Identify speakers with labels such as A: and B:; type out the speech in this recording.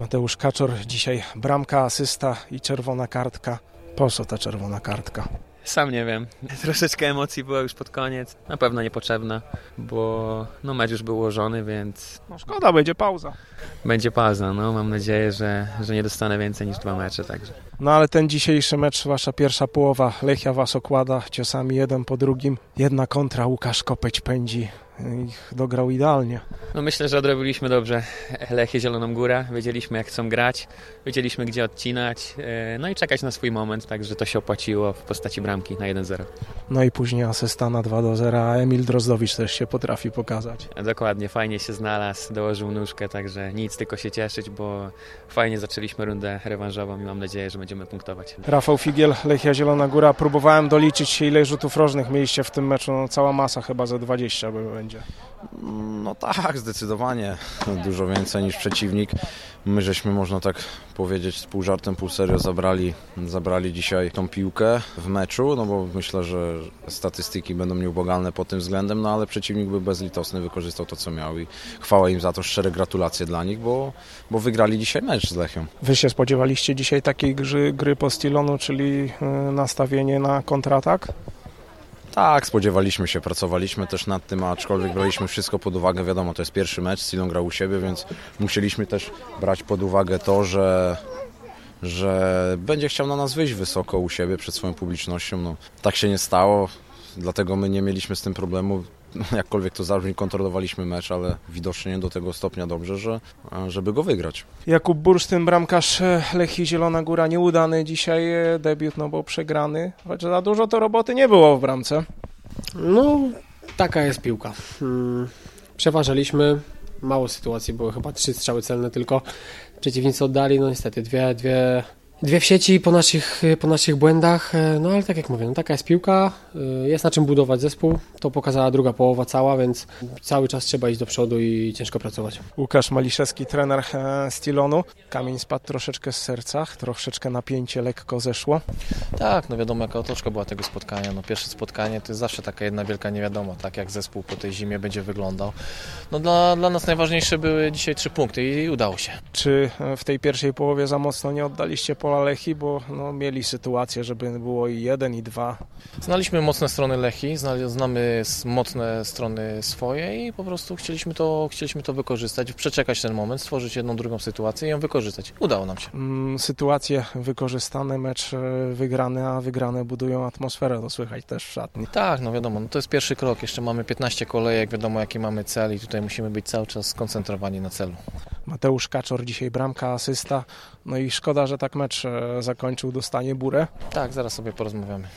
A: Mateusz Kaczor, dzisiaj bramka, asysta i czerwona kartka. Po co ta czerwona kartka?
B: Sam nie wiem. Troszeczkę emocji było już pod koniec. Na pewno niepotrzebna, bo no mecz już był ułożony, więc
A: No szkoda, będzie pauza.
B: będzie pauza. No, mam nadzieję, że, że nie dostanę więcej niż dwa mecze. Także.
A: No ale ten dzisiejszy mecz, wasza pierwsza połowa, Lechia was okłada ciosami jeden po drugim. Jedna kontra, Łukasz Kopeć pędzi. Ich dograł idealnie.
B: No, myślę, że odrobiliśmy dobrze Lechie Zieloną Górę. Wiedzieliśmy jak chcą grać, wiedzieliśmy gdzie odcinać, e, no i czekać na swój moment, także to się opłaciło w postaci bramki na 1-0.
A: No i później asysta na 2 do 0, a Emil Drozdowicz też się potrafi pokazać.
B: Dokładnie, fajnie się znalazł, dołożył nóżkę, także nic, tylko się cieszyć, bo fajnie zaczęliśmy rundę rewanżową i mam nadzieję, że będziemy punktować.
A: Rafał Figiel, Lechia Zielona Góra. Próbowałem doliczyć się, ile rzutów rożnych mieliście w tym meczu. No, cała masa chyba ze 20 by będzie.
C: No tak, zdecydowanie. Dużo więcej niż przeciwnik. My żeśmy, można tak powiedzieć, z pół żartem, pół serio zabrali, zabrali dzisiaj tą piłkę w meczu, no bo myślę, że statystyki będą nieubłagalne pod tym względem, no ale przeciwnik był bezlitosny, wykorzystał to, co miał i chwała im za to, szczere gratulacje dla nich, bo, bo wygrali dzisiaj mecz z Lechią.
A: Wy się spodziewaliście dzisiaj takiej gry, gry po Stilonu, czyli y, nastawienie na kontratak?
C: Tak, spodziewaliśmy się, pracowaliśmy też nad tym, aczkolwiek braliśmy wszystko pod uwagę. Wiadomo, to jest pierwszy mecz, Silon grał u siebie, więc musieliśmy też brać pod uwagę to, że, że będzie chciał na nas wyjść wysoko u siebie przed swoją publicznością. No, tak się nie stało, dlatego my nie mieliśmy z tym problemu. Jakkolwiek to zabrzmi, kontrolowaliśmy mecz, ale widocznie nie do tego stopnia dobrze, że, żeby go wygrać.
A: Jakub Bursztyn, bramkarz e, Lechii Zielona Góra, nieudany dzisiaj e, debiut, no bo przegrany. Choć za dużo to roboty nie było w bramce.
D: No, taka jest piłka. Mm, Przeważaliśmy, mało sytuacji było, chyba trzy strzały celne tylko. Przeciwnicy oddali, no niestety, dwie, dwie, dwie w sieci po naszych, po naszych błędach. E, No ale tak jak mówię, no, taka jest piłka, e, jest na czym budować zespół. To pokazała druga połowa cała, więc cały czas trzeba iść do przodu i ciężko pracować.
A: Łukasz Maliszewski, trener e, Stilonu. Kamień spadł troszeczkę z serca, troszeczkę napięcie lekko zeszło.
E: Tak, no wiadomo jaka otoczka była tego spotkania. No pierwsze spotkanie to jest zawsze taka jedna wielka niewiadoma, tak jak zespół po tej zimie będzie wyglądał. No dla, dla nas najważniejsze były dzisiaj trzy punkty i udało się.
A: Czy w tej pierwszej połowie za mocno nie oddaliście pola Lechii, bo no, mieli sytuację, żeby było i jeden, i dwa.
E: Znaliśmy mocne strony Lechi, zna- znamy mocne strony swoje i po prostu chcieliśmy to, chcieliśmy to wykorzystać, przeczekać ten moment, stworzyć jedną, drugą sytuację i ją wykorzystać. Udało nam się.
A: Mm, sytuacje wykorzystane, mecz e, wygrany, a wygrane budują atmosferę, to słychać też w szatni.
E: Tak, no wiadomo, no to jest pierwszy krok, jeszcze mamy 15 kolejek, wiadomo jaki mamy cel i tutaj musimy być cały czas skoncentrowani na celu.
A: Mateusz Kaczor dzisiaj bramka, asysta. No i szkoda, że tak mecz e, zakończył, dostanie burę.
E: Tak, zaraz sobie porozmawiamy.